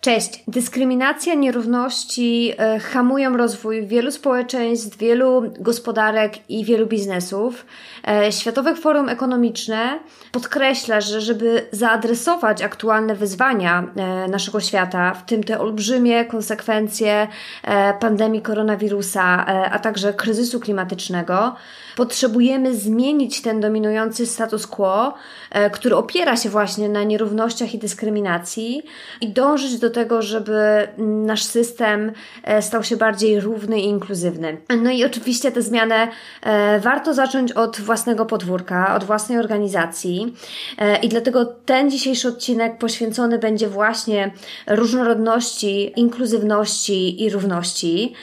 Cześć. Dyskryminacja, nierówności e, hamują rozwój wielu społeczeństw, wielu gospodarek i wielu biznesów. E, Światowe Forum Ekonomiczne podkreśla, że żeby zaadresować aktualne wyzwania e, naszego świata, w tym te olbrzymie konsekwencje pandemii koronawirusa, a także kryzysu klimatycznego, potrzebujemy zmienić ten dominujący status quo, który opiera się właśnie na nierównościach i dyskryminacji i dążyć do tego, żeby nasz system e, stał się bardziej równy i inkluzywny. No i oczywiście tę zmianę e, warto zacząć od własnego podwórka, od własnej organizacji e, i dlatego ten dzisiejszy odcinek poświęcony będzie właśnie różnorodności, inkluzywności i równości.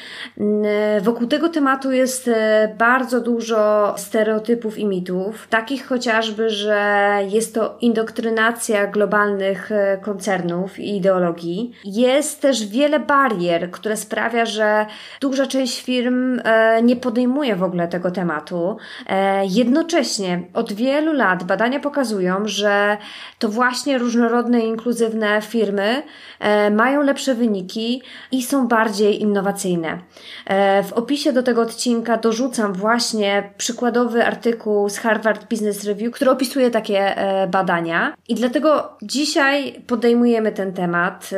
Wokół tego tematu jest bardzo dużo stereotypów i mitów, takich chociażby, że jest to indoktrynacja globalnych koncernów i ideologii, jest też wiele barier, które sprawia, że duża część firm e, nie podejmuje w ogóle tego tematu. E, jednocześnie od wielu lat badania pokazują, że to właśnie różnorodne inkluzywne firmy e, mają lepsze wyniki i są bardziej innowacyjne. W opisie do tego odcinka dorzucam właśnie przykładowy artykuł z Harvard Business Review, który opisuje takie badania. I dlatego dzisiaj podejmujemy ten temat.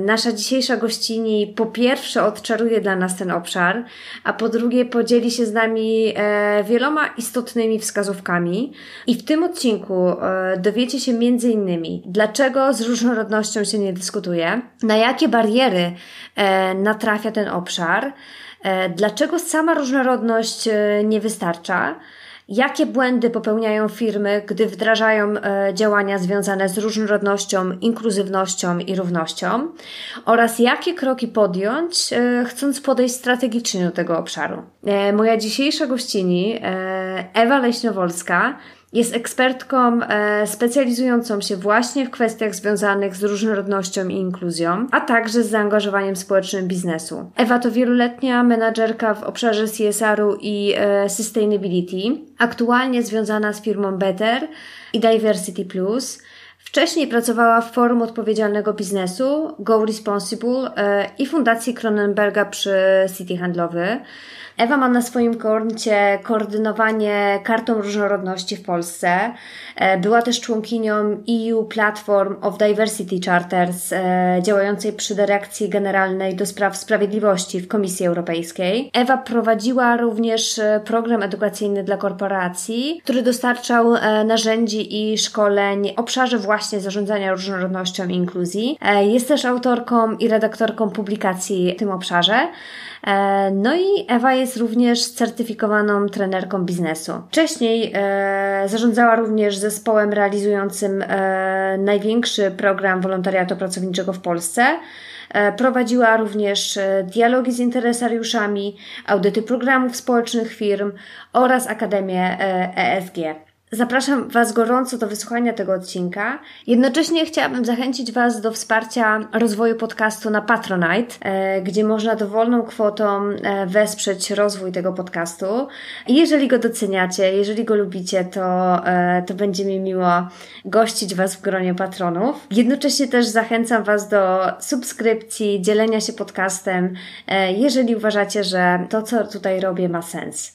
Nasza dzisiejsza gościni po pierwsze odczaruje dla nas ten obszar, a po drugie podzieli się z nami e, wieloma istotnymi wskazówkami. I w tym odcinku e, dowiecie się innymi, dlaczego z różnorodnością się nie dyskutuje, na jakie bariery e, natrafia ten obszar, dlaczego sama różnorodność nie wystarcza, Jakie błędy popełniają firmy, gdy wdrażają e, działania związane z różnorodnością, inkluzywnością i równością? Oraz jakie kroki podjąć, e, chcąc podejść strategicznie do tego obszaru? E, moja dzisiejsza gościni, Ewa Leśnowolska, jest ekspertką e, specjalizującą się właśnie w kwestiach związanych z różnorodnością i inkluzją, a także z zaangażowaniem społecznym biznesu. Ewa to wieloletnia menadżerka w obszarze CSR-u i e, sustainability, aktualnie związana z firmą Better i Diversity Plus. Wcześniej pracowała w Forum Odpowiedzialnego Biznesu, Go Responsible e, i Fundacji Cronenberga przy City Handlowy. Ewa ma na swoim koncie koordynowanie kartą różnorodności w Polsce. E, była też członkinią EU Platform of Diversity Charters, e, działającej przy Dyrekcji Generalnej do Spraw Sprawiedliwości w Komisji Europejskiej. Ewa prowadziła również e, program edukacyjny dla korporacji, który dostarczał narzędzi i szkoleń w obszarze właśnie zarządzania różnorodnością i inkluzji. Jest też autorką i redaktorką publikacji w tym obszarze. E, no i Ewa jest również certyfikowaną trenerką biznesu. Wcześniej e, zarządzała również zespołem realizującym e, największy program wolontariatu pracowniczego w Polsce. Prowadziła również dialogi z interesariuszami, audyty programów społecznych firm oraz Akademię ESG. Zapraszam Was gorąco do wysłuchania tego odcinka. Jednocześnie chciałabym zachęcić Was do wsparcia rozwoju podcastu na Patronite, e, gdzie można dowolną kwotą e, wesprzeć rozwój tego podcastu. Jeżeli go doceniacie, jeżeli go lubicie, to, e, to będzie mi miło gościć Was w gronie patronów. Jednocześnie też zachęcam Was do subskrypcji, dzielenia się podcastem, jeżeli uważacie, że to, co tutaj robię, ma sens.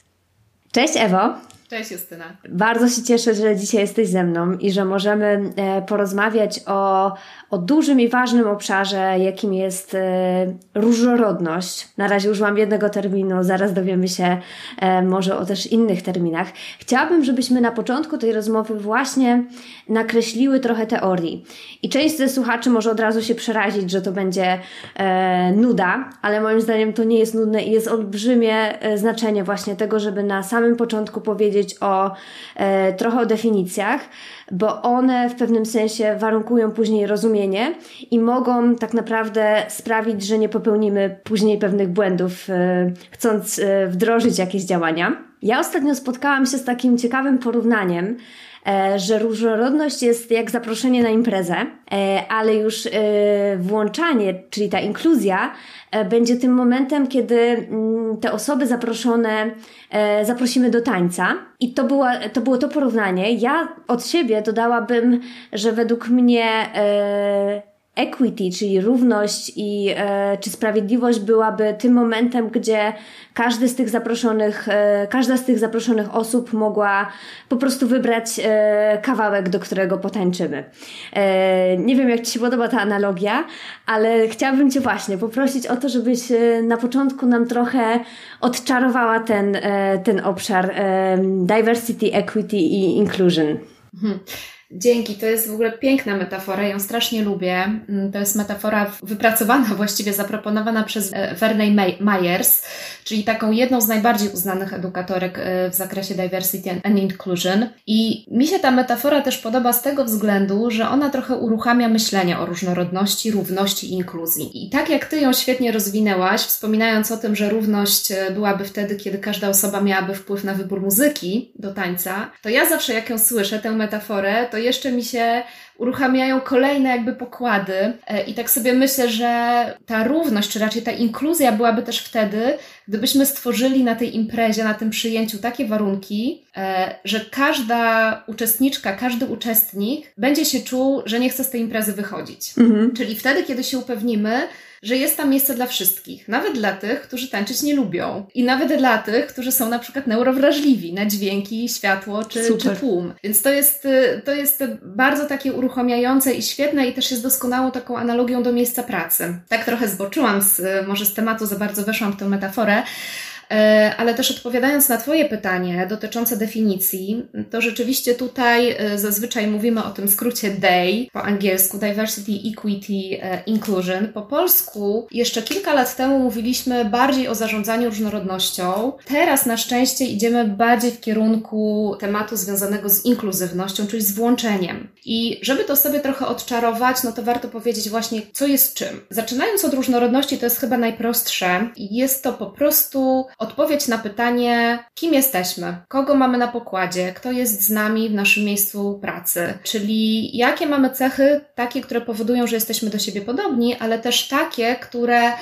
Cześć Ewo! Cześć Justyna. Bardzo się cieszę, że dzisiaj jesteś ze mną i że możemy e, porozmawiać o, o dużym i ważnym obszarze, jakim jest e, różnorodność. Na razie użyłam jednego terminu, zaraz dowiemy się e, może o też innych terminach. Chciałabym, żebyśmy na początku tej rozmowy właśnie nakreśliły trochę teorii. I część ze słuchaczy może od razu się przerazić, że to będzie nuda, ale moim zdaniem to nie jest nudne i jest olbrzymie znaczenie właśnie tego, żeby na samym początku powiedzieć, powiedzieć o e, trochę o definicjach, bo one w pewnym sensie warunkują później rozumienie i mogą tak naprawdę sprawić, że nie popełnimy później pewnych błędów, e, chcąc e, wdrożyć jakieś działania. Ja ostatnio spotkałam się z takim ciekawym porównaniem, E, że różnorodność jest jak zaproszenie na imprezę, e, ale już e, włączanie, czyli ta inkluzja, będzie tym momentem, kiedy mm, te osoby zaproszone zaprosimy do tańca. I to, była, to było to porównanie. Ja od siebie dodałabym, że według mnie equity, czyli równość i e, czy sprawiedliwość byłaby tym momentem, gdzie każdy z tych zaproszonych, e, każda z tych zaproszonych osób mogła po prostu wybrać e, kawałek, do którego potańczymy. E, nie wiem, jak Ci się podoba ta analogia, ale chciałabym Cię właśnie poprosić o to, żebyś e, na początku nam trochę odczarowała ten, e, ten obszar diversity, equity i inclusion. Hmm. Dzięki, to jest w ogóle piękna metafora, ją strasznie lubię. Mm, to jest metafora wypracowana, właściwie zaproponowana przez e, Verney Myers, czyli taką jedną z najbardziej uznanych edukatorek e, w zakresie diversity and inclusion. I mi się ta metafora też podoba z tego względu, że ona trochę uruchamia myślenie o różnorodności, równości i inkluzji. I tak jak Ty ją świetnie rozwinęłaś, wspominając o tym, że równość e, byłaby wtedy, kiedy każda osoba miałaby wpływ na wybór muzyki do tańca, to ja zawsze jak ją słyszę, tę metaforę, to jeszcze mi się uruchamiają kolejne jakby pokłady. E, I tak sobie myślę, że ta równość, czy raczej ta inkluzja byłaby też wtedy, gdybyśmy stworzyli na tej imprezie, na tym przyjęciu takie warunki, e, że każda uczestniczka, każdy uczestnik będzie się czuł, że nie chce z tej imprezy wychodzić. Mhm. Czyli wtedy, kiedy się upewnimy, że jest tam miejsce dla wszystkich, nawet dla tych, którzy tańczyć nie lubią i nawet dla tych, którzy są na przykład neurowrażliwi na dźwięki, światło czy, czy tłum. Więc to jest, y, to jest bardzo takie uruchamiające i świetne i też jest doskonałą taką analogią do miejsca pracy. Tak trochę zboczyłam z, może z tematu, za bardzo weszłam w tę metaforę, ale też odpowiadając na Twoje pytanie dotyczące definicji, to rzeczywiście tutaj e, zazwyczaj mówimy o tym skrócie DAY, po angielsku Diversity, Equity, e, Inclusion. Po polsku jeszcze kilka lat temu mówiliśmy bardziej o zarządzaniu różnorodnością. Teraz na szczęście idziemy bardziej w kierunku tematu związanego z inkluzywnością, czyli z włączeniem. I żeby to sobie trochę odczarować, no to warto powiedzieć właśnie, co jest czym. Zaczynając od różnorodności, to jest chyba najprostsze. Jest to po prostu odpowiedź na pytanie, kim jesteśmy, kogo mamy na pokładzie, kto jest z nami w naszym miejscu pracy, czyli jakie mamy cechy, takie, które powodują, że jesteśmy do siebie podobni, ale też takie, które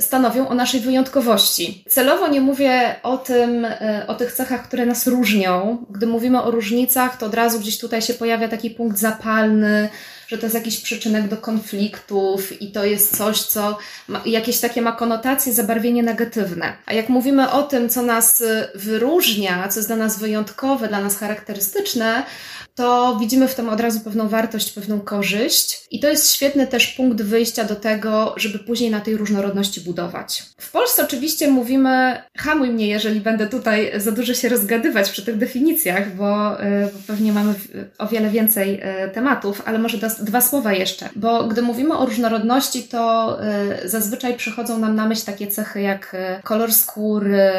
stanowią o naszej wyjątkowości. Celowo nie mówię o tym, e, o tych cechach, które nas różnią. Gdy mówimy o różnicach, to od razu gdzieś tutaj się pojawia taki punkt zapalny, że to jest jakiś przyczynek do konfliktów i to jest coś, co ma, jakieś takie ma konotacje, zabarwienie negatywne. A jak mówimy o tym, co nas y, wyróżnia, co jest dla nas wyjątkowe, dla nas charakterystyczne, to widzimy w tym od razu pewną wartość, pewną korzyść. I to jest świetny też punkt wyjścia do tego, żeby później na tej różnorodności budować. W Polsce oczywiście mówimy, hamuj mnie, jeżeli będę tutaj za dużo się rozgadywać przy tych definicjach, bo, y, bo pewnie mamy o wiele więcej y, tematów, ale może dwa słowa jeszcze, bo gdy mówimy o różnorodności, to y, zazwyczaj przychodzą nam na myśl takie cechy jak kolor skóry,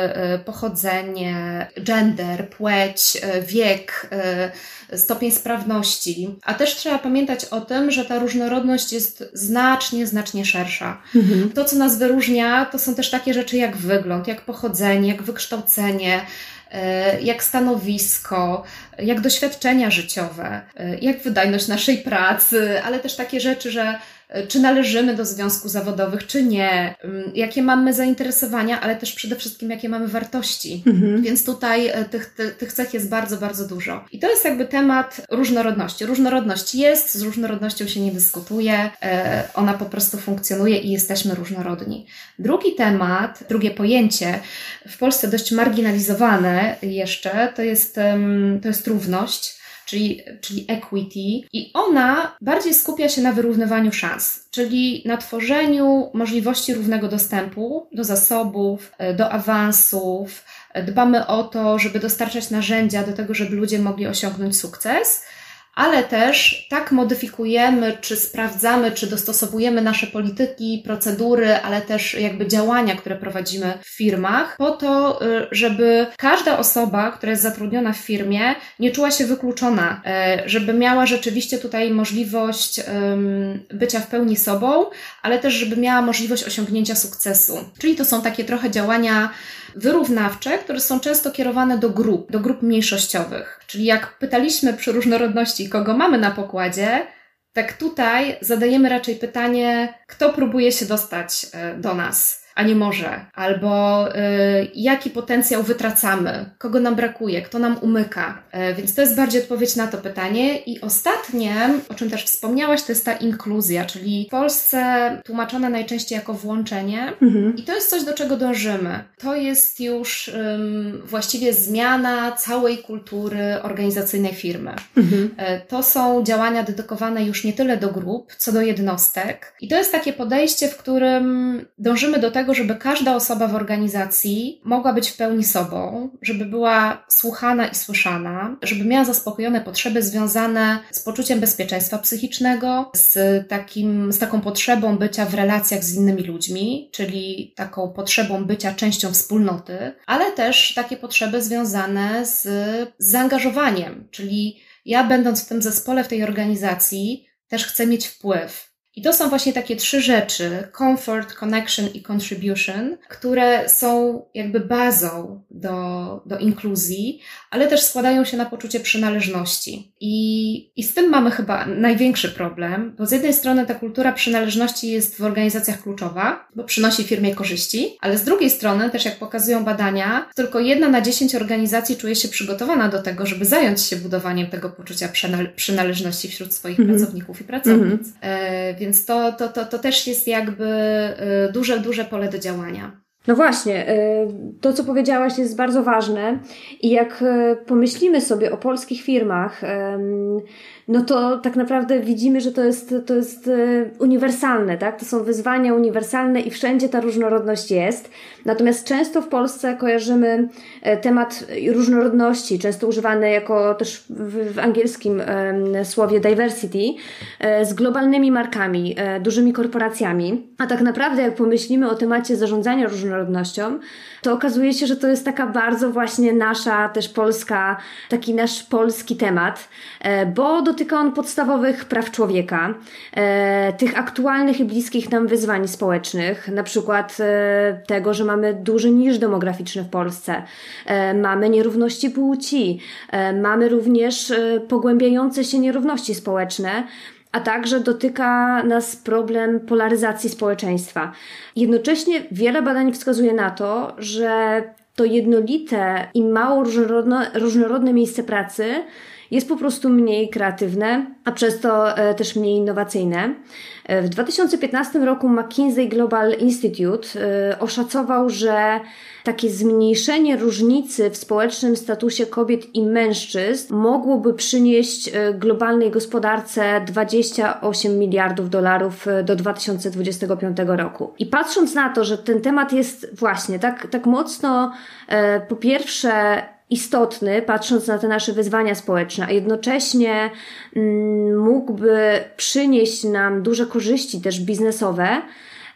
pochodzenie, gender, płeć, wiek, stopień sprawności. A też trzeba pamiętać o tym, że ta różnorodność jest znacznie, znacznie szersza. Mhm. To, co nas wyróżnia, to są też takie rzeczy jak wygląd, jak pochodzenie, jak wykształcenie, e, jak stanowisko, jak doświadczenia życiowe, e, jak wydajność naszej pracy, ale też takie rzeczy, że E, czy należymy do związków zawodowych, czy nie, mm, jakie mamy zainteresowania, ale też przede wszystkim jakie mamy wartości. Mhm. Więc tutaj tych, tych cech jest bardzo, bardzo dużo. I to jest jakby temat różnorodności. Różnorodność jest, z różnorodnością się nie dyskutuje, ona po prostu funkcjonuje i jesteśmy różnorodni. Drugi temat, drugie pojęcie, w Polsce dość marginalizowane jeszcze, to jest, to jest równość czyli, czyli equity, i ona bardziej skupia się na wyrównywaniu szans, czyli na tworzeniu możliwości równego dostępu do zasobów, e, do awansów. Dbamy o to, żeby dostarczać narzędzia do tego, żeby ludzie mogli osiągnąć sukces ale też tak modyfikujemy, czy sprawdzamy, czy dostosowujemy nasze polityki, procedury, ale też jakby działania, które prowadzimy w firmach, po to, y, żeby każda osoba, która jest zatrudniona w firmie, nie czuła się wykluczona, y, żeby miała rzeczywiście tutaj możliwość bycia w pełni sobą, ale też, żeby miała możliwość osiągnięcia sukcesu. Czyli to są takie trochę działania wyrównawcze, które są często kierowane do grup, do grup mniejszościowych. Czyli jak pytaliśmy przy różnorodności, kogo mamy na pokładzie, tak tutaj zadajemy raczej pytanie, kto próbuje się dostać e, do nas a nie może, albo y, jaki potencjał wytracamy, kogo nam brakuje, kto nam umyka. Y, więc to jest bardziej odpowiedź na to pytanie. I ostatnie, o czym też wspomniałaś, to jest ta inkluzja, czyli w Polsce tłumaczone najczęściej jako włączenie. Mhm. I to jest coś, do czego dążymy. To jest już właściwie zmiana całej kultury organizacyjnej firmy. Mhm. Y, to są działania dedykowane już nie tyle do grup, co do jednostek. I to jest takie podejście, w którym dążymy do tego, tego, żeby każda osoba w organizacji mogła być w pełni sobą, żeby była słuchana i słyszana, żeby miała zaspokojone potrzeby związane z poczuciem bezpieczeństwa psychicznego, z, takim, z taką potrzebą bycia w relacjach z innymi ludźmi, czyli taką potrzebą bycia częścią wspólnoty, ale też takie potrzeby związane z, z zaangażowaniem, czyli ja będąc w tym zespole, w tej organizacji, też chcę mieć wpływ. I to są właśnie takie trzy rzeczy: comfort, connection i contribution, które są jakby bazą do, do inkluzji, ale też składają się na poczucie przynależności. I, I z tym mamy chyba największy problem, bo z jednej strony ta kultura przynależności jest w organizacjach kluczowa, bo przynosi firmie korzyści, ale z drugiej strony, też jak pokazują badania, tylko jedna na dziesięć organizacji czuje się przygotowana do tego, żeby zająć się budowaniem tego poczucia przynależności wśród swoich mm -hmm. pracowników i pracownic. Mm -hmm. Więc to, to, to, to też jest jakby y, duże, duże pole do działania. No właśnie, y, to co powiedziałaś jest bardzo ważne i jak y, pomyślimy sobie o polskich firmach, no to tak naprawdę widzimy, że to jest, to jest uniwersalne, tak? To są wyzwania uniwersalne i wszędzie ta różnorodność jest. Natomiast często w Polsce kojarzymy e, temat różnorodności, często używany jako też w, w angielskim słowie diversity, e, z globalnymi markami, e, dużymi korporacjami. A tak naprawdę, jak pomyślimy o temacie zarządzania różnorodnością, to okazuje się, że to jest taka bardzo właśnie nasza, też polska, taki nasz polski temat, bo dotyka on podstawowych praw człowieka, tych aktualnych i bliskich nam wyzwań społecznych, na przykład tego, że mamy duży niż demograficzny w Polsce, e, mamy nierówności płci, e, mamy również e, pogłębiające się nierówności społeczne a także dotyka nas problem polaryzacji społeczeństwa. Jednocześnie wiele badań wskazuje na to, że to jednolite i mało różnorodne, różnorodne miejsce pracy jest po prostu mniej kreatywne, a przez to też mniej innowacyjne. W 2015 roku McKinsey Global Institute y, oszacował, że takie zmniejszenie różnicy w społecznym statusie kobiet i mężczyzn mogłoby przynieść globalnej gospodarce 28 miliardów dolarów do 2025 roku. I patrząc na to, że ten temat jest właśnie tak, tak mocno, po pierwsze, istotny, patrząc na te nasze wyzwania społeczne, a jednocześnie mm, mógłby przynieść nam duże korzyści też biznesowe,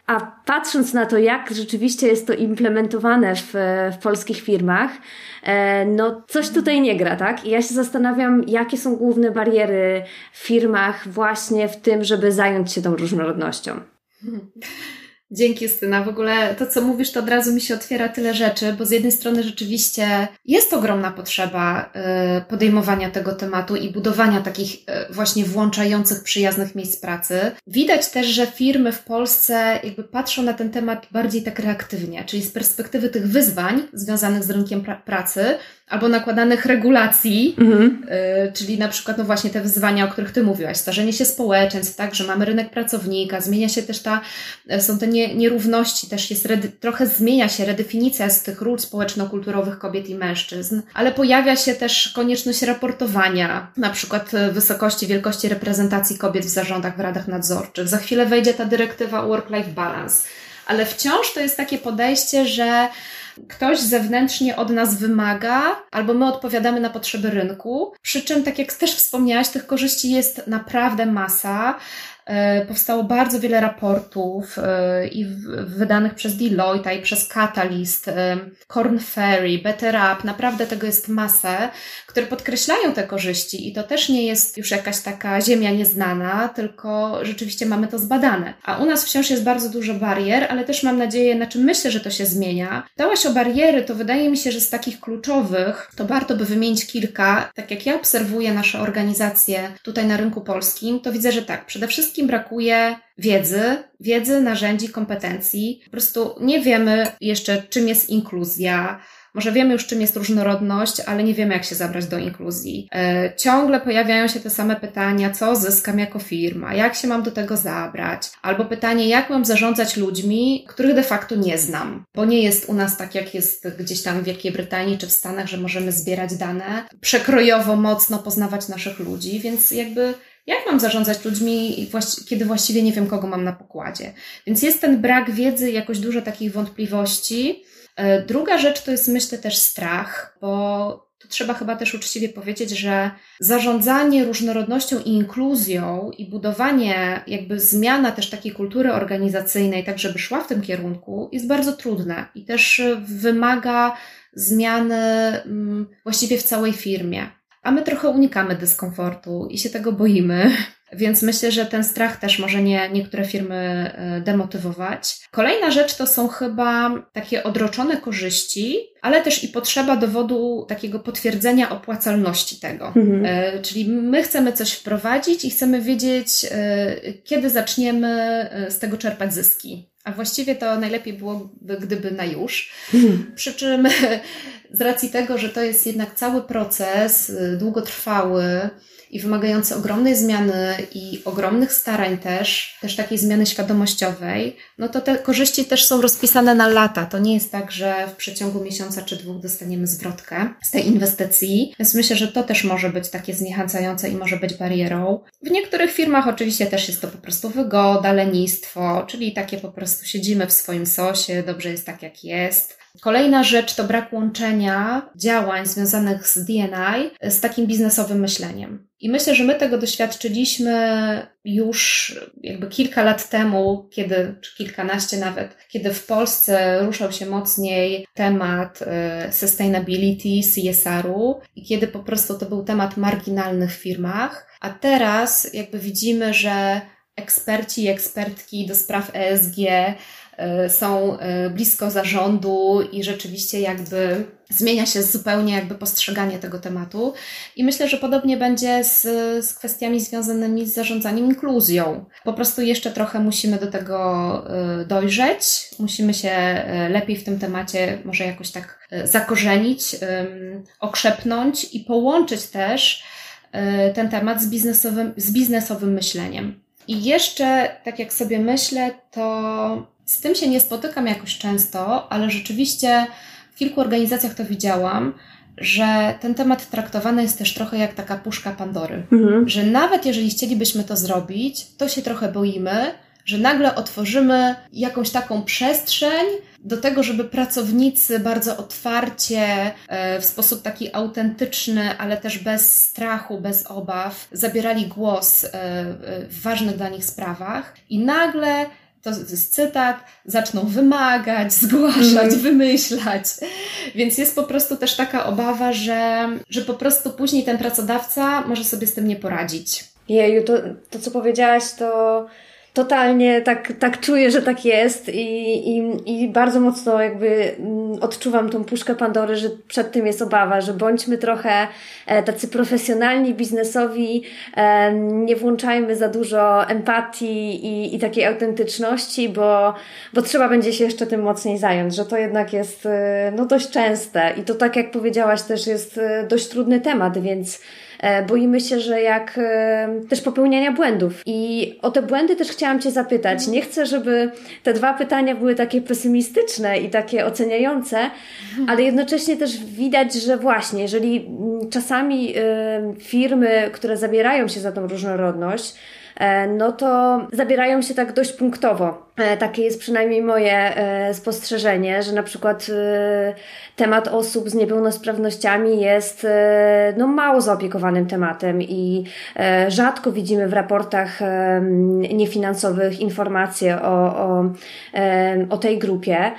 a patrząc na to, jak rzeczywiście jest to implementowane w, w polskich firmach, e, no coś tutaj nie gra, tak? I ja się zastanawiam, jakie są główne bariery w firmach właśnie w tym, żeby zająć się tą różnorodnością. Dzięki Justyna. W ogóle to, co mówisz, to od razu mi się otwiera tyle rzeczy, bo z jednej strony rzeczywiście jest ogromna potrzeba y, podejmowania tego tematu i budowania takich y, właśnie włączających, przyjaznych miejsc pracy. Widać też, że firmy w Polsce jakby patrzą na ten temat bardziej tak reaktywnie, czyli z perspektywy tych wyzwań związanych z rynkiem pra pracy, albo nakładanych regulacji, mhm. y, czyli na przykład no właśnie te wyzwania, o których Ty mówiłaś, starzenie się społeczeństw, tak, że mamy rynek pracownika, zmienia się też ta, są te nie, nierówności, też jest, trochę zmienia się redefinicja z tych ról społeczno-kulturowych kobiet i mężczyzn, ale pojawia się też konieczność raportowania, na przykład e, wysokości, wielkości reprezentacji kobiet w zarządach, w radach nadzorczych. Za chwilę wejdzie ta dyrektywa Work-Life Balance, ale wciąż to jest takie podejście, że ktoś zewnętrznie od nas wymaga, albo my odpowiadamy na potrzeby rynku. Przy czym, tak jak też wspomniałaś, tych korzyści jest naprawdę masa. E, powstało bardzo wiele raportów e, i wydanych przez Deloitte i przez Catalyst, e, Corn Ferry, Better Up, naprawdę tego jest masę, które podkreślają te korzyści i to też nie jest już jakaś taka ziemia nieznana, tylko rzeczywiście mamy to zbadane. A u nas wciąż jest bardzo dużo barier, ale też mam nadzieję, na czym myślę, że to się zmienia. Dałaś o bariery, to wydaje mi się, że z takich kluczowych to warto by wymienić kilka. Tak jak ja obserwuję nasze organizacje tutaj na rynku polskim, to widzę, że tak, przede wszystkim wszystkim brakuje wiedzy, wiedzy, narzędzi, kompetencji. Po prostu nie wiemy jeszcze, czym jest inkluzja. Może wiemy już, czym jest różnorodność, ale nie wiemy, jak się zabrać do inkluzji. E, ciągle pojawiają się te same pytania, co zyskam jako firma, jak się mam do tego zabrać, albo pytanie, jak mam zarządzać ludźmi, których de facto nie znam, bo nie jest u nas tak, jak jest gdzieś tam w Wielkiej Brytanii czy w Stanach, że możemy zbierać dane, przekrojowo mocno poznawać naszych ludzi, więc jakby jak mam zarządzać ludźmi, kiedy właściwie nie wiem, kogo mam na pokładzie? Więc jest ten brak wiedzy, jakoś dużo takich wątpliwości. E, druga rzecz to jest, myślę, też strach, bo to trzeba chyba też uczciwie powiedzieć, że zarządzanie różnorodnością i inkluzją i budowanie, jakby zmiana też takiej kultury organizacyjnej, tak żeby szła w tym kierunku, jest bardzo trudne i też wymaga zmiany mm, właściwie w całej firmie a my trochę unikamy dyskomfortu i się tego boimy. Więc myślę, że ten strach też może nie, niektóre firmy e, demotywować. Kolejna rzecz to są chyba takie odroczone korzyści, ale też i potrzeba dowodu takiego potwierdzenia opłacalności tego. Mhm. E, czyli my chcemy coś wprowadzić i chcemy wiedzieć, e, kiedy zaczniemy z tego czerpać zyski. A właściwie to najlepiej byłoby, gdyby na już. Mhm. Przy czym z racji tego, że to jest jednak cały proces y, długotrwały i wymagający ogromnej zmiany i ogromnych starań też, też takiej zmiany świadomościowej, no to te korzyści też są rozpisane na lata. To nie jest tak, że w przeciągu miesiąca czy dwóch dostaniemy zwrotkę z tej inwestycji, więc myślę, że to też może być takie zniechęcające i może być barierą. W niektórych firmach oczywiście też jest to po prostu wygoda, lenistwo, czyli takie po prostu siedzimy w swoim sosie, dobrze jest tak jak jest. Kolejna rzecz to brak łączenia działań związanych z DNI z takim biznesowym myśleniem. I myślę, że my tego doświadczyliśmy już jakby kilka lat temu, kiedy, czy kilkanaście nawet, kiedy w Polsce ruszał się mocniej temat y, sustainability, CSR-u i kiedy po prostu to był temat marginalny w firmach, a teraz jakby widzimy, że eksperci i ekspertki do spraw ESG są e, blisko zarządu i rzeczywiście jakby zmienia się zupełnie jakby postrzeganie tego tematu. I myślę, że podobnie będzie z, z kwestiami związanymi z zarządzaniem inkluzją. Po prostu jeszcze trochę musimy do tego e, dojrzeć, musimy się lepiej w tym temacie może jakoś tak zakorzenić, okrzepnąć i połączyć też ten temat z biznesowym, z biznesowym myśleniem. I jeszcze, tak jak sobie myślę, to z tym się nie spotykam jakoś często, ale rzeczywiście w kilku organizacjach to widziałam, że ten temat traktowany jest też trochę jak taka puszka Pandory. Mhm. Że nawet jeżeli chcielibyśmy to zrobić, to się trochę boimy, że nagle otworzymy jakąś taką przestrzeń do tego, żeby pracownicy bardzo otwarcie, e, w sposób taki autentyczny, ale też bez strachu, bez obaw, zabierali głos e, w ważnych dla nich sprawach i nagle to jest cytat, zaczną wymagać, zgłaszać, mm. wymyślać. Więc jest po prostu też taka obawa, że, że po prostu później ten pracodawca może sobie z tym nie poradzić. Jeju, to, to co powiedziałaś, to totalnie tak, tak czuję, że tak jest i, i, i bardzo mocno jakby mm, odczuwam tą puszkę Pandory, że przed tym jest obawa, że bądźmy trochę e, tacy profesjonalni, biznesowi, e, nie włączajmy za dużo empatii i, i takiej autentyczności, bo, bo trzeba będzie się jeszcze tym mocniej zająć, że to jednak jest e, no, dość częste. I to tak jak powiedziałaś też jest dość trudny temat, więc boimy się, że jak e, też popełniania błędów. I o te błędy też chciałam Cię zapytać. Nie chcę, żeby te dwa pytania były takie pesymistyczne i takie oceniające, ale jednocześnie też widać, że właśnie, jeżeli czasami e, firmy, które zabierają się za tą różnorodność, e, no to zabierają się tak dość punktowo. E, takie jest przynajmniej moje e, spostrzeżenie, że na przykład temat osób z niepełnosprawnościami jest no, mało zaopiekowanym tematem i rzadko widzimy w raportach niefinansowych informacje o, o, o tej grupie.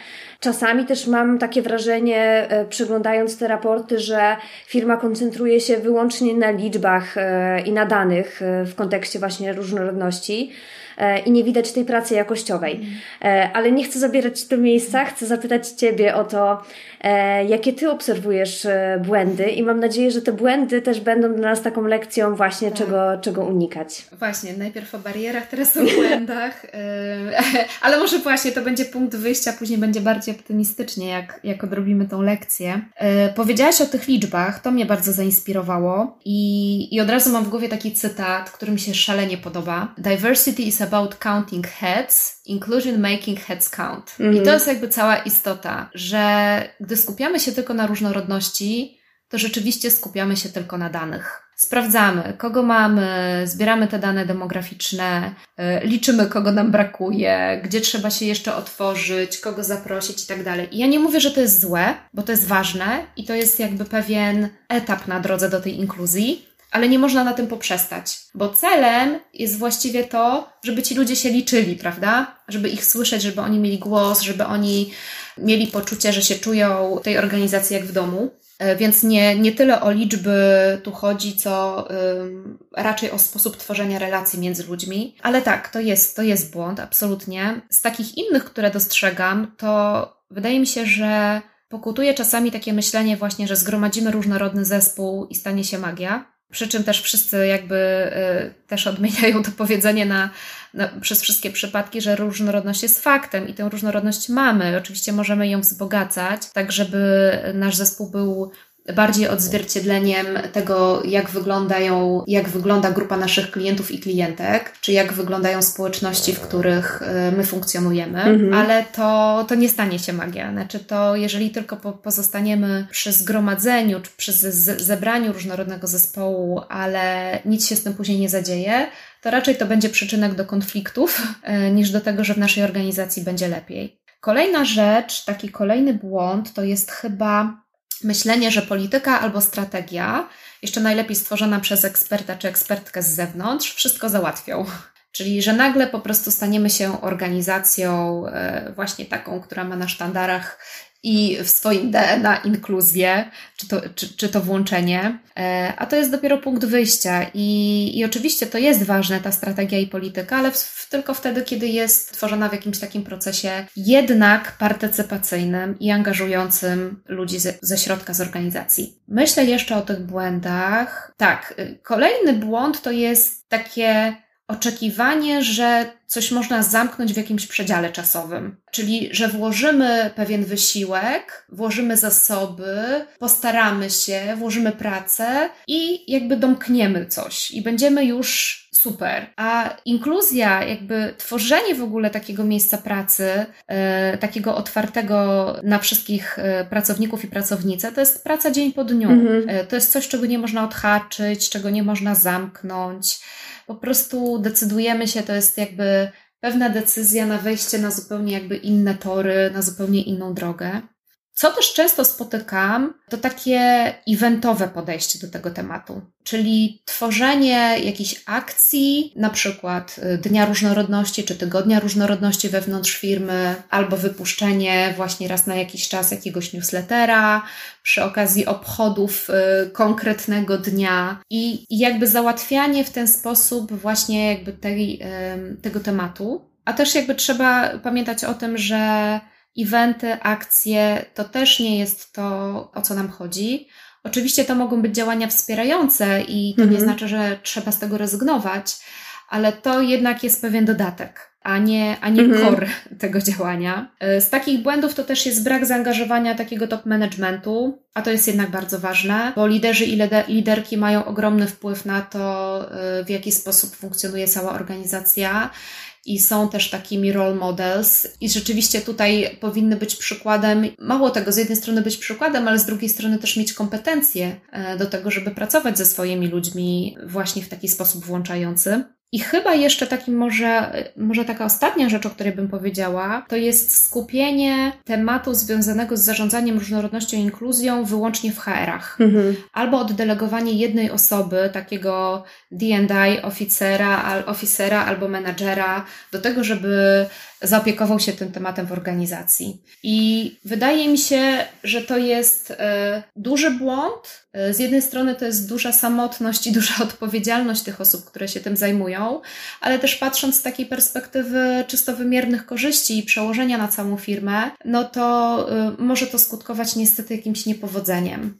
Czasami też mam takie wrażenie, e, przeglądając te raporty, że firma koncentruje się wyłącznie na liczbach e, i na danych e, w kontekście właśnie różnorodności i nie widać tej pracy jakościowej. Ale nie chcę zabierać do miejsca, chcę zapytać Ciebie o to, E, jakie Ty obserwujesz e, błędy i mam nadzieję, że te błędy też będą dla nas taką lekcją właśnie, tak. czego, czego unikać. Właśnie, najpierw o barierach, teraz o błędach, e, ale może właśnie to będzie punkt wyjścia, później będzie bardziej optymistycznie, jak, jak odrobimy tą lekcję. Powiedziałaś o tych liczbach, to mnie bardzo zainspirowało i, i od razu mam w głowie taki cytat, który mi się szalenie podoba. Diversity is about counting heads, inclusion making heads count. -hmm. I to mhm. jest jakby cała istota, że gdy skupiamy się tylko na różnorodności, to rzeczywiście skupiamy się tylko na danych. Sprawdzamy, kogo mamy, zbieramy te dane demograficzne, y, liczymy, kogo nam brakuje, gdzie trzeba się jeszcze otworzyć, kogo zaprosić i tak dalej. I ja nie mówię, że to jest złe, bo to jest ważne i to jest jakby pewien etap na drodze do tej inkluzji, ale nie można na tym poprzestać, bo celem jest właściwie to, żeby ci ludzie się liczyli, prawda? Żeby ich słyszeć, żeby oni mieli głos, żeby oni mieli poczucie, że się czują tej organizacji jak w domu. E, więc nie, nie tyle o liczby tu chodzi, co ym, raczej o sposób tworzenia relacji między ludźmi. Ale tak, to jest, to jest błąd, absolutnie. Z takich innych, które dostrzegam, to wydaje mi się, że pokutuje czasami takie myślenie właśnie, że zgromadzimy różnorodny zespół i stanie się magia. Przy czym też wszyscy jakby y, też odmieniają to powiedzenie na, na, przez wszystkie przypadki, że różnorodność jest faktem i tę różnorodność mamy. Oczywiście możemy ją wzbogacać, tak żeby nasz zespół był bardziej odzwierciedleniem tego, jak wyglądają, jak wygląda grupa naszych klientów i klientek, czy jak wyglądają społeczności, w których y, my funkcjonujemy, mhm. ale to, to nie stanie się magia. Znaczy to, jeżeli tylko po, pozostaniemy przy zgromadzeniu, czy przy z, zebraniu różnorodnego zespołu, ale nic się z tym później nie zadzieje, to raczej to będzie przyczynek do konfliktów, y, niż do tego, że w naszej organizacji będzie lepiej. Kolejna rzecz, taki kolejny błąd, to jest chyba myślenie, że polityka albo strategia, jeszcze najlepiej stworzona przez eksperta czy ekspertkę z zewnątrz, wszystko załatwią. Czyli, że nagle po prostu staniemy się organizacją e, właśnie taką, która ma na sztandarach i w swoim DNA inkluzję, czy to, czy, czy to włączenie, e, a to jest dopiero punkt wyjścia. I, i oczywiście to jest ważne, ta strategia i polityka, ale w, tylko wtedy, kiedy jest tworzona w jakimś takim procesie jednak partycypacyjnym i angażującym ludzi ze, ze środka z organizacji. Myślę jeszcze o tych błędach. Tak, y, kolejny błąd to jest takie oczekiwanie, że coś można zamknąć w jakimś przedziale czasowym. Czyli, że włożymy pewien wysiłek, włożymy zasoby, postaramy się, włożymy pracę i jakby domkniemy coś i będziemy już super. A inkluzja, jakby tworzenie w ogóle takiego miejsca pracy, e, takiego otwartego na wszystkich e, pracowników i pracownice, to jest praca dzień po dniu. Mhm. E, to jest coś, czego nie można odhaczyć, czego nie można zamknąć po prostu decydujemy się, to jest jakby pewna decyzja na wejście na zupełnie jakby inne tory, na zupełnie inną drogę. Co też często spotykam, to takie eventowe podejście do tego tematu, czyli tworzenie jakichś akcji, na przykład y, Dnia Różnorodności czy Tygodnia Różnorodności wewnątrz firmy, albo wypuszczenie właśnie raz na jakiś czas jakiegoś newslettera przy okazji obchodów y, konkretnego dnia i jakby załatwianie w ten sposób właśnie jakby tej, tego tematu. A też jakby trzeba pamiętać o tym, że eventy, akcje, to też nie jest to, o co nam chodzi. Oczywiście to mogą być działania wspierające i to mhm. nie znaczy, że trzeba z tego rezygnować, ale to jednak jest pewien dodatek, a nie, a nie mhm. core tego działania. E, z takich błędów to też jest brak zaangażowania takiego top managementu, a to jest jednak bardzo ważne, bo liderzy i liderki mają ogromny wpływ na to, e, w jaki sposób funkcjonuje cała organizacja i są też takimi role models i rzeczywiście tutaj powinny być przykładem, mało tego, z jednej strony być przykładem, ale z drugiej strony też mieć kompetencje e, do tego, żeby pracować ze swoimi ludźmi właśnie w taki sposób włączający. I chyba jeszcze takim może, może taka ostatnia rzecz, o której bym powiedziała, to jest skupienie tematu związanego z zarządzaniem różnorodnością i inkluzją wyłącznie w HR-ach. Mhm. Albo oddelegowanie jednej osoby, takiego D&I oficera, oficera albo menadżera do tego, żeby zaopiekował się tym tematem w organizacji. I wydaje mi się, że to jest e, duży błąd. E, z jednej strony to jest duża samotność i duża odpowiedzialność tych osób, które się tym zajmują, ale też patrząc z takiej perspektywy czysto wymiernych korzyści i przełożenia na całą firmę, no to e, może to skutkować niestety jakimś niepowodzeniem,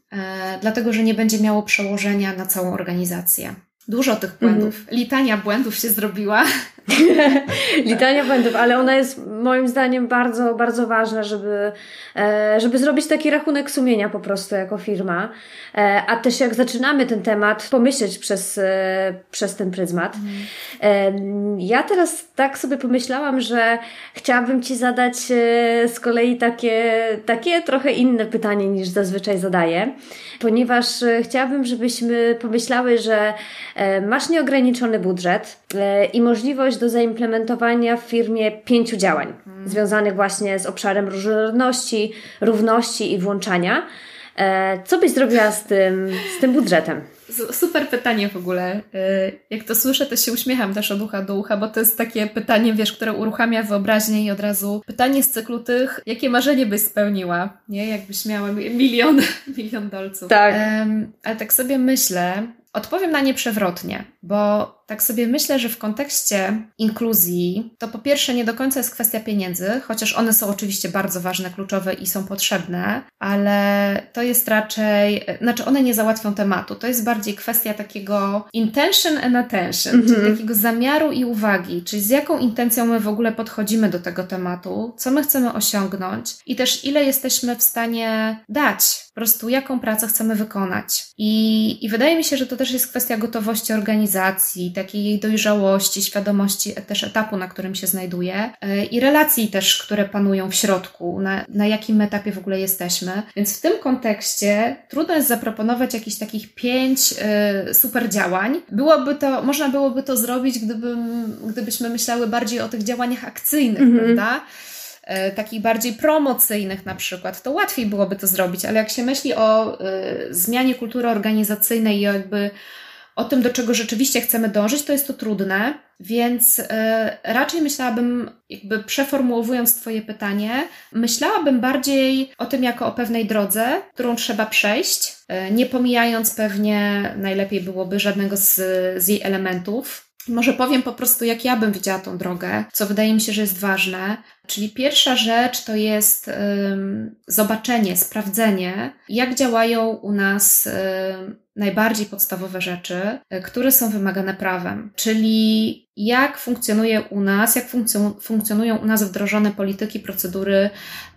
dlatego że nie będzie miało przełożenia na całą organizację. Dużo tych błędów. Mm. Litania błędów się zrobiła. Litania błędów, ale ona jest moim zdaniem bardzo, bardzo ważna, żeby, e, żeby zrobić taki rachunek sumienia po prostu jako firma. E, a też jak zaczynamy ten temat, pomyśleć przez, e, przez ten pryzmat. Mm. Ja teraz tak sobie pomyślałam, że chciałabym Ci zadać z kolei takie, takie trochę inne pytanie niż zazwyczaj zadaję, ponieważ chciałabym, żebyśmy pomyślały, że masz nieograniczony budżet i możliwość do zaimplementowania w firmie pięciu działań hmm. związanych właśnie z obszarem różnorodności, równości i włączania. E, co byś zrobiła z tym, z tym budżetem? Super pytanie w ogóle. E, jak to słyszę, to się uśmiecham też od ucha do ucha, bo to jest takie pytanie, wiesz, które uruchamia wyobraźnię i od razu pytanie z cyklu tych, jakie marzenie byś spełniła, nie? Jakbyś miała milion, milion dolców. Tak. Um, ale tak sobie myślę, Odpowiem na nie przewrotnie, bo tak sobie myślę, że w kontekście inkluzji to po pierwsze nie do końca jest kwestia pieniędzy, chociaż one są oczywiście bardzo ważne, kluczowe i są potrzebne, ale to jest raczej, znaczy one nie załatwią tematu. To jest bardziej kwestia takiego intention and attention, czyli mhm. takiego zamiaru i uwagi, czyli z jaką intencją my w ogóle podchodzimy do tego tematu, co my chcemy osiągnąć i też ile jesteśmy w stanie dać, po prostu jaką pracę chcemy wykonać. I, i wydaje mi się, że to też jest kwestia gotowości organizacji, takiej jej dojrzałości, świadomości też etapu, na którym się znajduje e, i relacji też, które panują w środku, na, na jakim etapie w ogóle jesteśmy. Więc w tym kontekście trudno jest zaproponować jakichś takich pięć y, super działań. Byłoby to, można byłoby to zrobić, gdybym, gdybyśmy myślały bardziej o tych działaniach akcyjnych, mm -hmm. prawda? E, takich bardziej promocyjnych na przykład, to łatwiej byłoby to zrobić, ale jak się myśli o y, zmianie kultury organizacyjnej i jakby o tym, do czego rzeczywiście chcemy dążyć, to jest to trudne, więc y, raczej myślałabym, jakby przeformułowując Twoje pytanie, myślałabym bardziej o tym jako o pewnej drodze, którą trzeba przejść, y, nie pomijając pewnie najlepiej byłoby żadnego z, z jej elementów. Może powiem po prostu, jak ja bym widziała tą drogę, co wydaje mi się, że jest ważne. Czyli pierwsza rzecz to jest um, zobaczenie, sprawdzenie, jak działają u nas um, najbardziej podstawowe rzeczy, e, które są wymagane prawem, czyli jak funkcjonuje u nas, jak funkcjonują u nas wdrożone polityki, procedury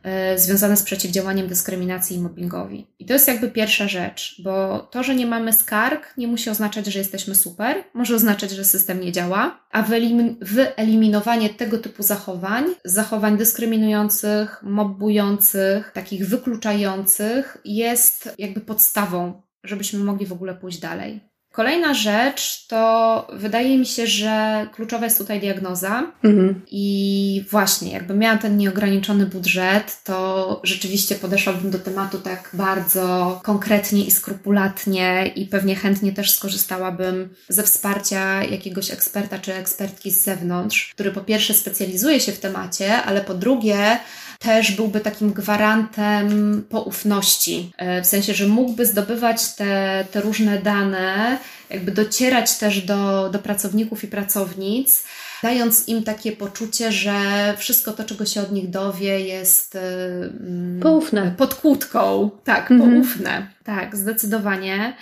e, związane z przeciwdziałaniem dyskryminacji i mobbingowi. I to jest jakby pierwsza rzecz, bo to, że nie mamy skarg, nie musi oznaczać, że jesteśmy super, może oznaczać, że system nie działa, a wyeliminowanie tego typu zachowań, zachowań dyskryminujących, mobbujących, takich wykluczających, jest jakby podstawą żebyśmy mogli w ogóle pójść dalej. Kolejna rzecz to wydaje mi się, że kluczowa jest tutaj diagnoza. Mhm. I właśnie, jakby miała ten nieograniczony budżet, to rzeczywiście podeszłabym do tematu tak bardzo konkretnie i skrupulatnie, i pewnie chętnie też skorzystałabym ze wsparcia jakiegoś eksperta czy ekspertki z zewnątrz, który po pierwsze specjalizuje się w temacie, ale po drugie, też byłby takim gwarantem poufności, e, w sensie, że mógłby zdobywać te, te różne dane, jakby docierać też do, do pracowników i pracownic, dając im takie poczucie, że wszystko to, czego się od nich dowie, jest mm, poufne. Pod kłódką. Tak, mhm. poufne. Tak, zdecydowanie.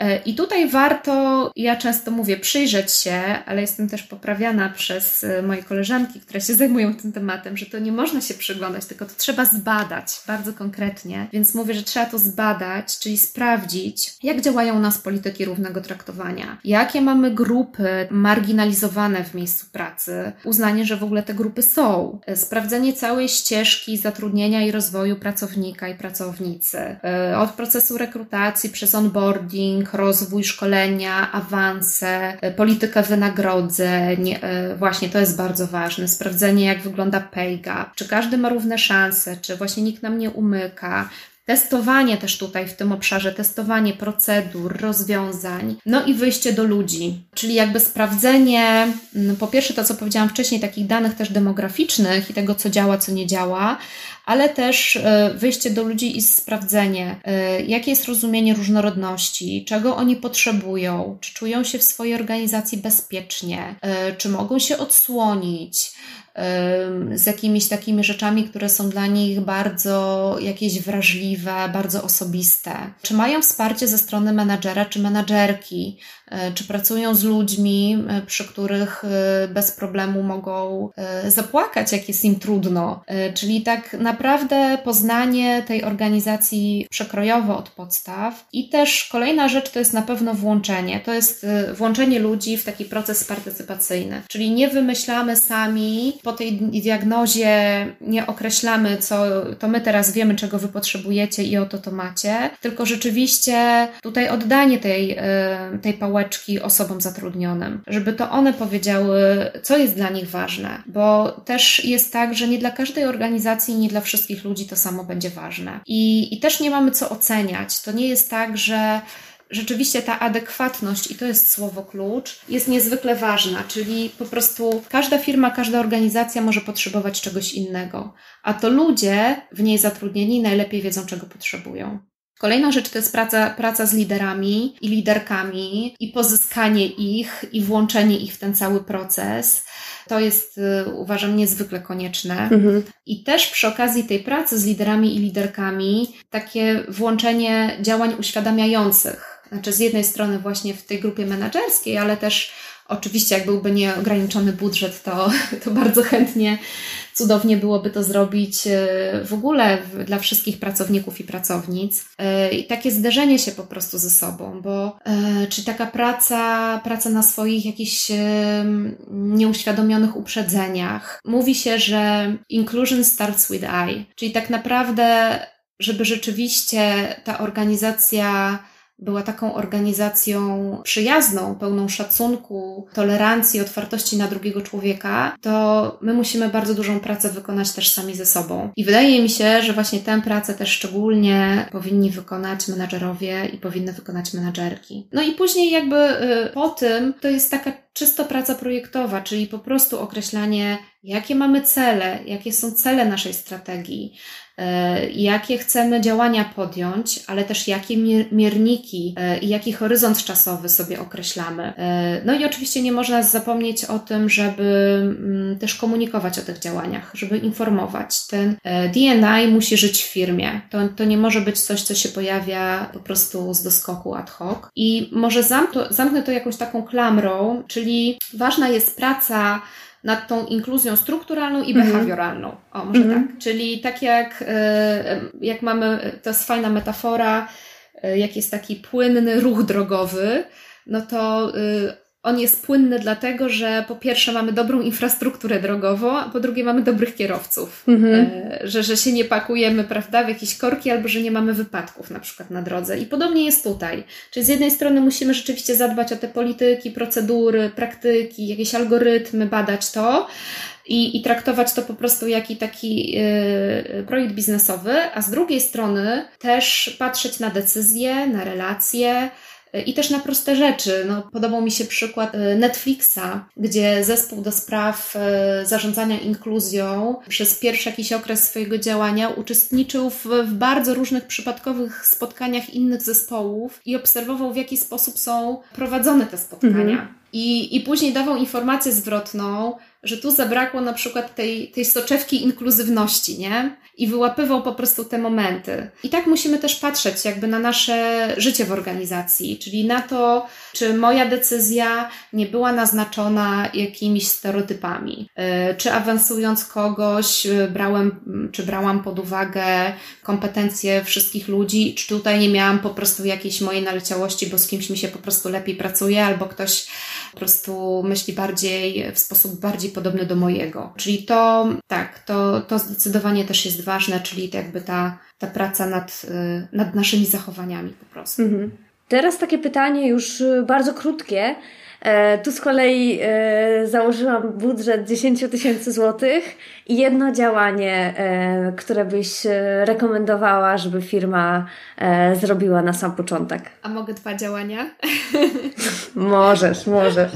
E, I tutaj warto, ja często mówię, przyjrzeć się, ale jestem też poprawiana przez e, moje koleżanki, które się zajmują tym tematem, że to nie można się przyglądać, tylko to trzeba zbadać bardzo konkretnie. Więc mówię, że trzeba to zbadać, czyli sprawdzić, jak działają u nas polityki równego traktowania, jakie mamy grupy marginalizowane w miejscu pracy, uznanie, że w ogóle te grupy są, e, sprawdzenie całej ścieżki zatrudnienia i rozwoju pracownika i pracownicy, od procesu rekrutacji przez onboarding, rozwój, szkolenia, awanse, politykę wynagrodzeń. Właśnie to jest bardzo ważne. Sprawdzenie, jak wygląda pay gap, czy każdy ma równe szanse, czy właśnie nikt nam nie umyka, Testowanie też tutaj w tym obszarze, testowanie procedur, rozwiązań, no i wyjście do ludzi, czyli jakby sprawdzenie, mm, po pierwsze to, co powiedziałam wcześniej, takich danych też demograficznych i tego, co działa, co nie działa, ale też e, wyjście do ludzi i sprawdzenie, e, jakie jest rozumienie różnorodności, czego oni potrzebują, czy czują się w swojej organizacji bezpiecznie, e, czy mogą się odsłonić z jakimiś takimi rzeczami, które są dla nich bardzo jakieś wrażliwe, bardzo osobiste. Czy mają wsparcie ze strony menadżera czy menadżerki, czy pracują z ludźmi, e, przy których e, bez problemu mogą zapłakać, jak jest im trudno. Czyli tak naprawdę poznanie tej organizacji przekrojowo od podstaw. I też kolejna rzecz to jest na pewno włączenie. To jest włączenie ludzi w taki proces partycypacyjny. Czyli nie wymyślamy sami po tej diagnozie, nie określamy, co to my teraz wiemy, czego wy potrzebujecie i oto to macie, tylko rzeczywiście tutaj oddanie tej, tej pałeczki pałeczki osobom zatrudnionym, żeby to one powiedziały, co jest dla nich ważne, bo też jest tak, że nie dla każdej organizacji, nie dla wszystkich ludzi to samo będzie ważne. I, i też nie mamy co oceniać. To nie jest tak, że rzeczywiście ta adekwatność, i to jest słowo klucz, jest niezwykle ważna, czyli po prostu każda firma, każda organizacja może potrzebować czegoś innego, a to ludzie w niej zatrudnieni najlepiej wiedzą, czego potrzebują. Kolejna rzecz to jest praca, praca z liderami i liderkami i pozyskanie ich i włączenie ich w ten cały proces. To jest, y, uważam, niezwykle konieczne. Mhm. I też przy okazji tej pracy z liderami i liderkami takie włączenie działań uświadamiających. Znaczy, z jednej strony, właśnie w tej grupie menedżerskiej, ale też Oczywiście, jak byłby nieograniczony budżet, to, to bardzo chętnie, cudownie byłoby to zrobić e, w ogóle dla wszystkich pracowników i pracownic. E, I takie zderzenie się po prostu ze sobą, bo e, czy taka praca, praca na swoich jakichś nieuświadomionych uprzedzeniach. Mówi się, że inclusion starts with I, czyli tak naprawdę, żeby rzeczywiście ta organizacja była taką organizacją przyjazną, pełną szacunku, tolerancji, otwartości na drugiego człowieka, to my musimy bardzo dużą pracę wykonać też sami ze sobą. I wydaje mi się, że właśnie tę pracę też szczególnie powinni wykonać menadżerowie i powinny wykonać menadżerki. No i później jakby y, po tym to jest taka czysto praca projektowa, czyli po prostu określanie, jakie mamy cele, jakie są cele naszej strategii, jakie chcemy działania podjąć, ale też jakie mierniki e, i jaki horyzont czasowy sobie określamy. E, no i oczywiście nie można zapomnieć o tym, żeby mm, też komunikować o tych działaniach, żeby informować. Ten DNI musi żyć w firmie. To, to nie może być coś, co się pojawia po prostu z doskoku ad hoc. I może zamknę to jakąś taką klamrą, czyli ważna jest praca nad tą inkluzją strukturalną i mhm. behawioralną. O, może mhm. tak. Czyli tak jak, e, jak mamy, to jest fajna metafora, e, jak jest taki płynny ruch drogowy, no to e, on jest płynny dlatego, że po pierwsze mamy dobrą infrastrukturę drogową, a po drugie mamy dobrych kierowców. Mhm. E, że, że się nie pakujemy, prawda, w jakieś korki albo że nie mamy wypadków na przykład na drodze. I podobnie jest tutaj. Czyli z jednej strony musimy rzeczywiście zadbać o te polityki, procedury, praktyki, jakieś algorytmy, badać to, i, i traktować to po prostu jak taki yy, projekt biznesowy, a z drugiej strony też patrzeć na decyzje, na relacje, i też na proste rzeczy. No, podobał mi się przykład e, Netflixa, gdzie zespół do spraw e, zarządzania inkluzją przez pierwszy jakiś okres swojego działania uczestniczył w, w bardzo różnych przypadkowych spotkaniach innych zespołów i obserwował, w jaki sposób są prowadzone te spotkania. Mhm. I, I później dawał informację zwrotną, że tu zabrakło na przykład tej, tej soczewki inkluzywności, nie? I wyłapywał po prostu te momenty. I tak musimy też patrzeć jakby na nasze życie w organizacji, czyli na to, czy moja decyzja nie była naznaczona jakimiś stereotypami, y, czy awansując kogoś y, brałem, czy brałam pod uwagę kompetencje wszystkich ludzi, czy tutaj nie miałam po prostu jakiejś mojej naleciałości, bo z kimś mi się po prostu lepiej pracuje, albo ktoś po prostu myśli bardziej w sposób bardziej podobny do mojego. Czyli to, tak, to, to zdecydowanie też jest ważne, czyli jakby ta, ta praca nad, y, nad naszymi zachowaniami po prostu. Mhm. Teraz takie pytanie już bardzo krótkie. E, tu z kolei e, założyłam budżet 10 tysięcy złotych i jedno działanie, e, które byś rekomendowała, żeby firma zrobiła na sam początek. A mogę dwa działania? możesz, możesz.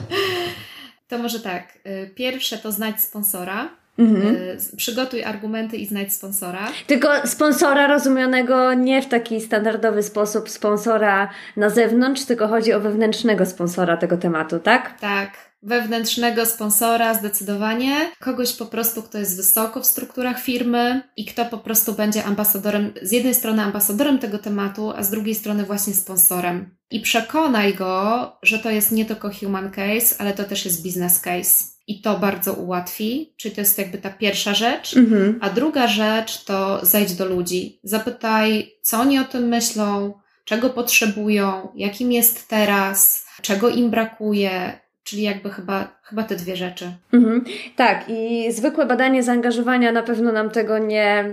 To może tak. Pierwsze to znać sponsora. Mhm. Y, przygotuj argumenty i znajdź sponsora. Tylko sponsora rozumianego nie w taki standardowy sposób sponsora na zewnątrz, tylko chodzi o wewnętrznego sponsora tego tematu, tak? Tak. Wewnętrznego sponsora zdecydowanie, kogoś po prostu, kto jest wysoko w strukturach firmy i kto po prostu będzie ambasadorem, z jednej strony ambasadorem tego tematu, a z drugiej strony właśnie sponsorem. I przekonaj go, że to jest nie tylko human case, ale to też jest business case i to bardzo ułatwi. Czyli to jest jakby ta pierwsza rzecz. Mhm. A druga rzecz to zejdź do ludzi. Zapytaj, co oni o tym myślą, czego potrzebują, jakim jest teraz, czego im brakuje. Czyli jakby chyba, chyba te dwie rzeczy. Mhm. Tak, i zwykłe badanie zaangażowania na pewno nam tego nie,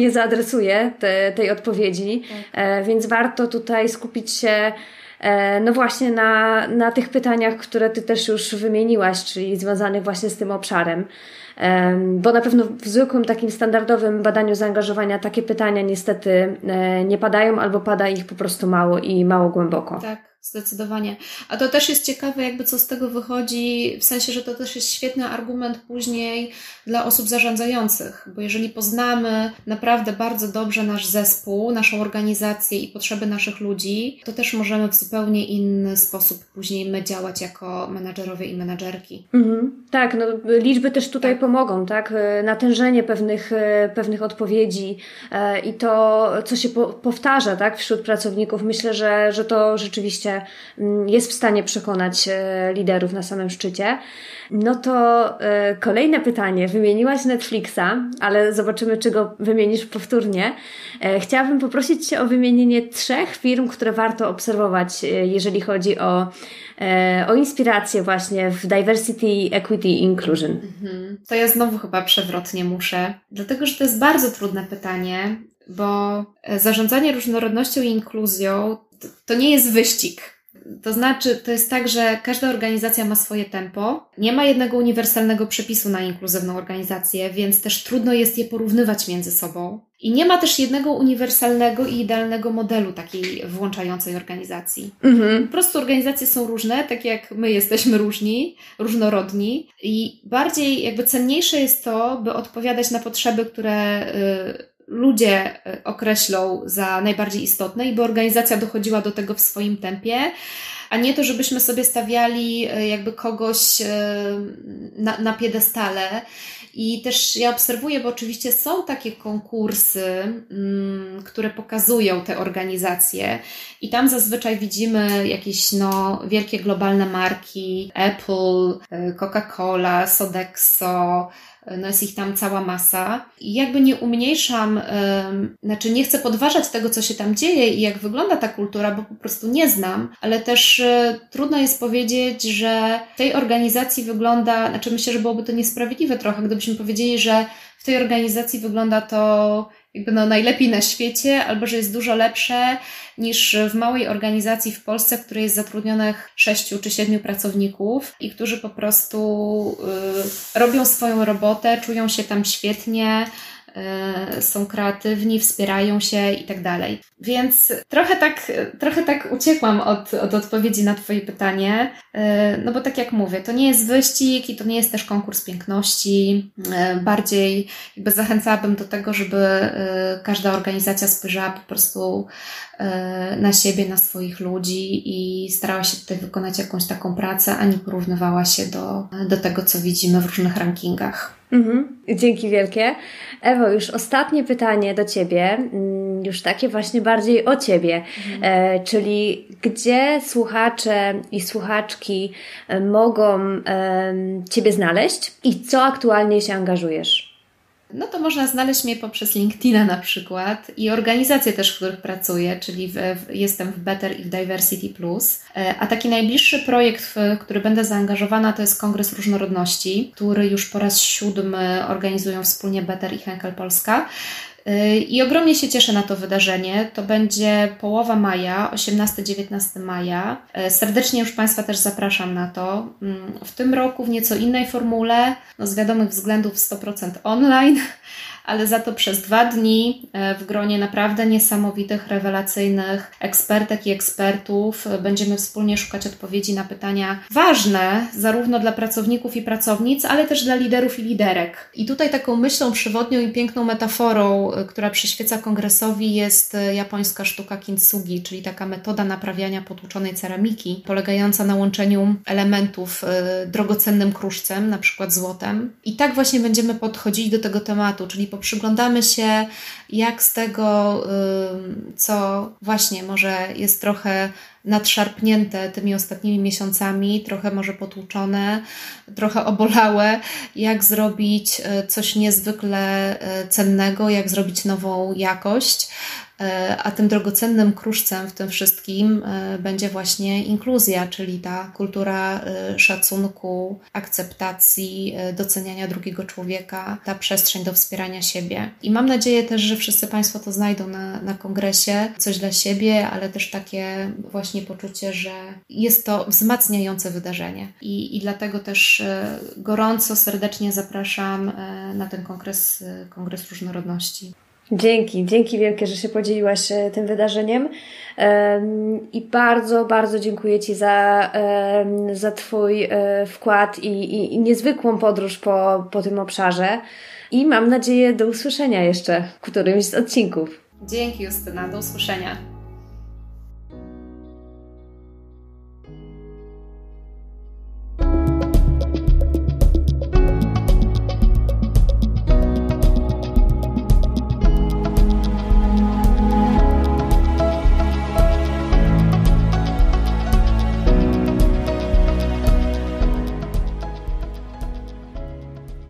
nie zaadresuje, te, tej odpowiedzi, tak. e, więc warto tutaj skupić się no właśnie na, na tych pytaniach, które Ty też już wymieniłaś, czyli związanych właśnie z tym obszarem. Bo na pewno w zwykłym takim standardowym badaniu zaangażowania takie pytania niestety e, nie padają albo pada ich po prostu mało i mało głęboko. Tak. Zdecydowanie. A to też jest ciekawe, jakby co z tego wychodzi, w sensie, że to też jest świetny argument później dla osób zarządzających, bo jeżeli poznamy naprawdę bardzo dobrze nasz zespół, naszą organizację i potrzeby naszych ludzi, to też możemy w zupełnie inny sposób później my działać jako menadżerowie i menadżerki. Mhm. Tak, no liczby też tutaj tak. pomogą, tak? Natężenie pewnych, pewnych odpowiedzi e, i to, co się powtarza, tak, wśród pracowników. Myślę, że, że to rzeczywiście Mm, jest w stanie przekonać e, liderów na samym szczycie. No to e, kolejne pytanie. Wymieniłaś Netflixa, ale zobaczymy, czy go wymienisz powtórnie. E, chciałabym poprosić Cię o wymienienie trzech firm, które warto obserwować, jeżeli chodzi o, o inspirację właśnie w diversity, equity, inclusion. Mhm. To ja znowu chyba przewrotnie muszę, dlatego że to jest bardzo trudne pytanie, bo zarządzanie różnorodnością i inkluzją to nie jest wyścig. To znaczy, to jest tak, że każda organizacja ma swoje tempo. Nie ma jednego uniwersalnego przepisu na inkluzywną organizację, więc też trudno jest je porównywać między sobą. I nie ma też jednego uniwersalnego i idealnego modelu takiej włączającej organizacji. Mhm. Po prostu organizacje są różne, tak jak my jesteśmy różni, różnorodni i bardziej jakby cenniejsze jest to, by odpowiadać na potrzeby, które y, ludzie e, określą za najbardziej istotne i by organizacja dochodziła do tego w swoim tempie, a nie to, żebyśmy sobie stawiali e, jakby kogoś e, na, na piedestale. I też ja obserwuję, bo oczywiście są takie konkursy, mm, które pokazują te organizacje, i tam zazwyczaj widzimy jakieś no, wielkie globalne marki Apple, Coca-Cola, Sodexo, no jest ich tam cała masa. I jakby nie umniejszam, znaczy nie chcę podważać tego, co się tam dzieje i jak wygląda ta kultura, bo po prostu nie znam, ale też yy, trudno jest powiedzieć, że tej organizacji wygląda, znaczy myślę, że byłoby to niesprawiedliwe trochę, gdybyśmy powiedzieli, że w tej organizacji wygląda to jakby no najlepiej na świecie, albo że jest dużo lepsze niż w małej organizacji w Polsce, w której jest zatrudnionych sześciu czy siedmiu pracowników i którzy po prostu y, robią swoją robotę, czują się tam świetnie, są kreatywni, wspierają się i tak dalej. Więc trochę tak, trochę tak uciekłam od, od odpowiedzi na Twoje pytanie, e, no bo tak jak mówię, to nie jest wyścig i to nie jest też konkurs piękności. E, bardziej jakby zachęcałabym do tego, żeby każda organizacja spojrzała po prostu na siebie, na swoich ludzi i starała się tutaj wykonać jakąś taką pracę, a nie porównywała się do, do tego, co widzimy w różnych rankingach. Mhm. Dzięki wielkie. Ewo, już ostatnie pytanie do Ciebie, mm, już takie właśnie bardziej o Ciebie, mhm. e, czyli gdzie słuchacze i słuchaczki e, mogą e, Ciebie znaleźć i co aktualnie się angażujesz? No to można znaleźć mnie poprzez LinkedIna na przykład i organizacje też, w których pracuję, czyli w, w, jestem w Better i w Diversity Plus. E, a taki najbliższy projekt, w który będę zaangażowana, to jest Kongres Różnorodności, który już po raz siódmy organizują wspólnie Better i Henkel Polska. I ogromnie się cieszę na to wydarzenie. To będzie połowa maja, 18-19 maja. Serdecznie już Państwa też zapraszam na to. Mm, w tym roku w nieco innej formule, no z wiadomych względów 100% online, ale za to przez dwa dni e, w gronie naprawdę niesamowitych, rewelacyjnych ekspertek i ekspertów e, będziemy wspólnie szukać odpowiedzi na pytania ważne zarówno dla pracowników i pracownic, ale też dla liderów i liderek. I tutaj taką myślą przewodnią i piękną metaforą, e, która przyświeca kongresowi jest japońska sztuka kintsugi, czyli taka metoda naprawiania potłuczonej ceramiki, polegająca na łączeniu elementów drogocennym kruszcem, na przykład złotem. I tak właśnie będziemy podchodzić do tego tematu, czyli po przyglądamy się, jak z tego, co właśnie może jest trochę nadszarpnięte tymi ostatnimi miesiącami, trochę może potłuczone, trochę obolałe, jak zrobić y, coś niezwykle y, cennego, jak zrobić nową jakość. E, a tym drogocennym kruszcem w tym wszystkim e, będzie właśnie inkluzja, czyli ta kultura e, szacunku, akceptacji, doceniania drugiego człowieka, ta przestrzeń do wspierania siebie. I mam nadzieję też, że wszyscy Państwo to znajdą na, na kongresie, coś dla siebie, ale też takie właśnie poczucie, że jest to wzmacniające wydarzenie. I, i dlatego też gorąco, serdecznie zapraszam na ten kongres, kongres różnorodności. Dzięki, dzięki wielkie, że się podzieliłaś e, tym wydarzeniem. I bardzo, bardzo dziękuję Ci za, za Twój e, wkład i, i, i niezwykłą podróż po, po tym obszarze. I mam nadzieję do usłyszenia jeszcze w którymś z odcinków. Dzięki Justyna, do usłyszenia.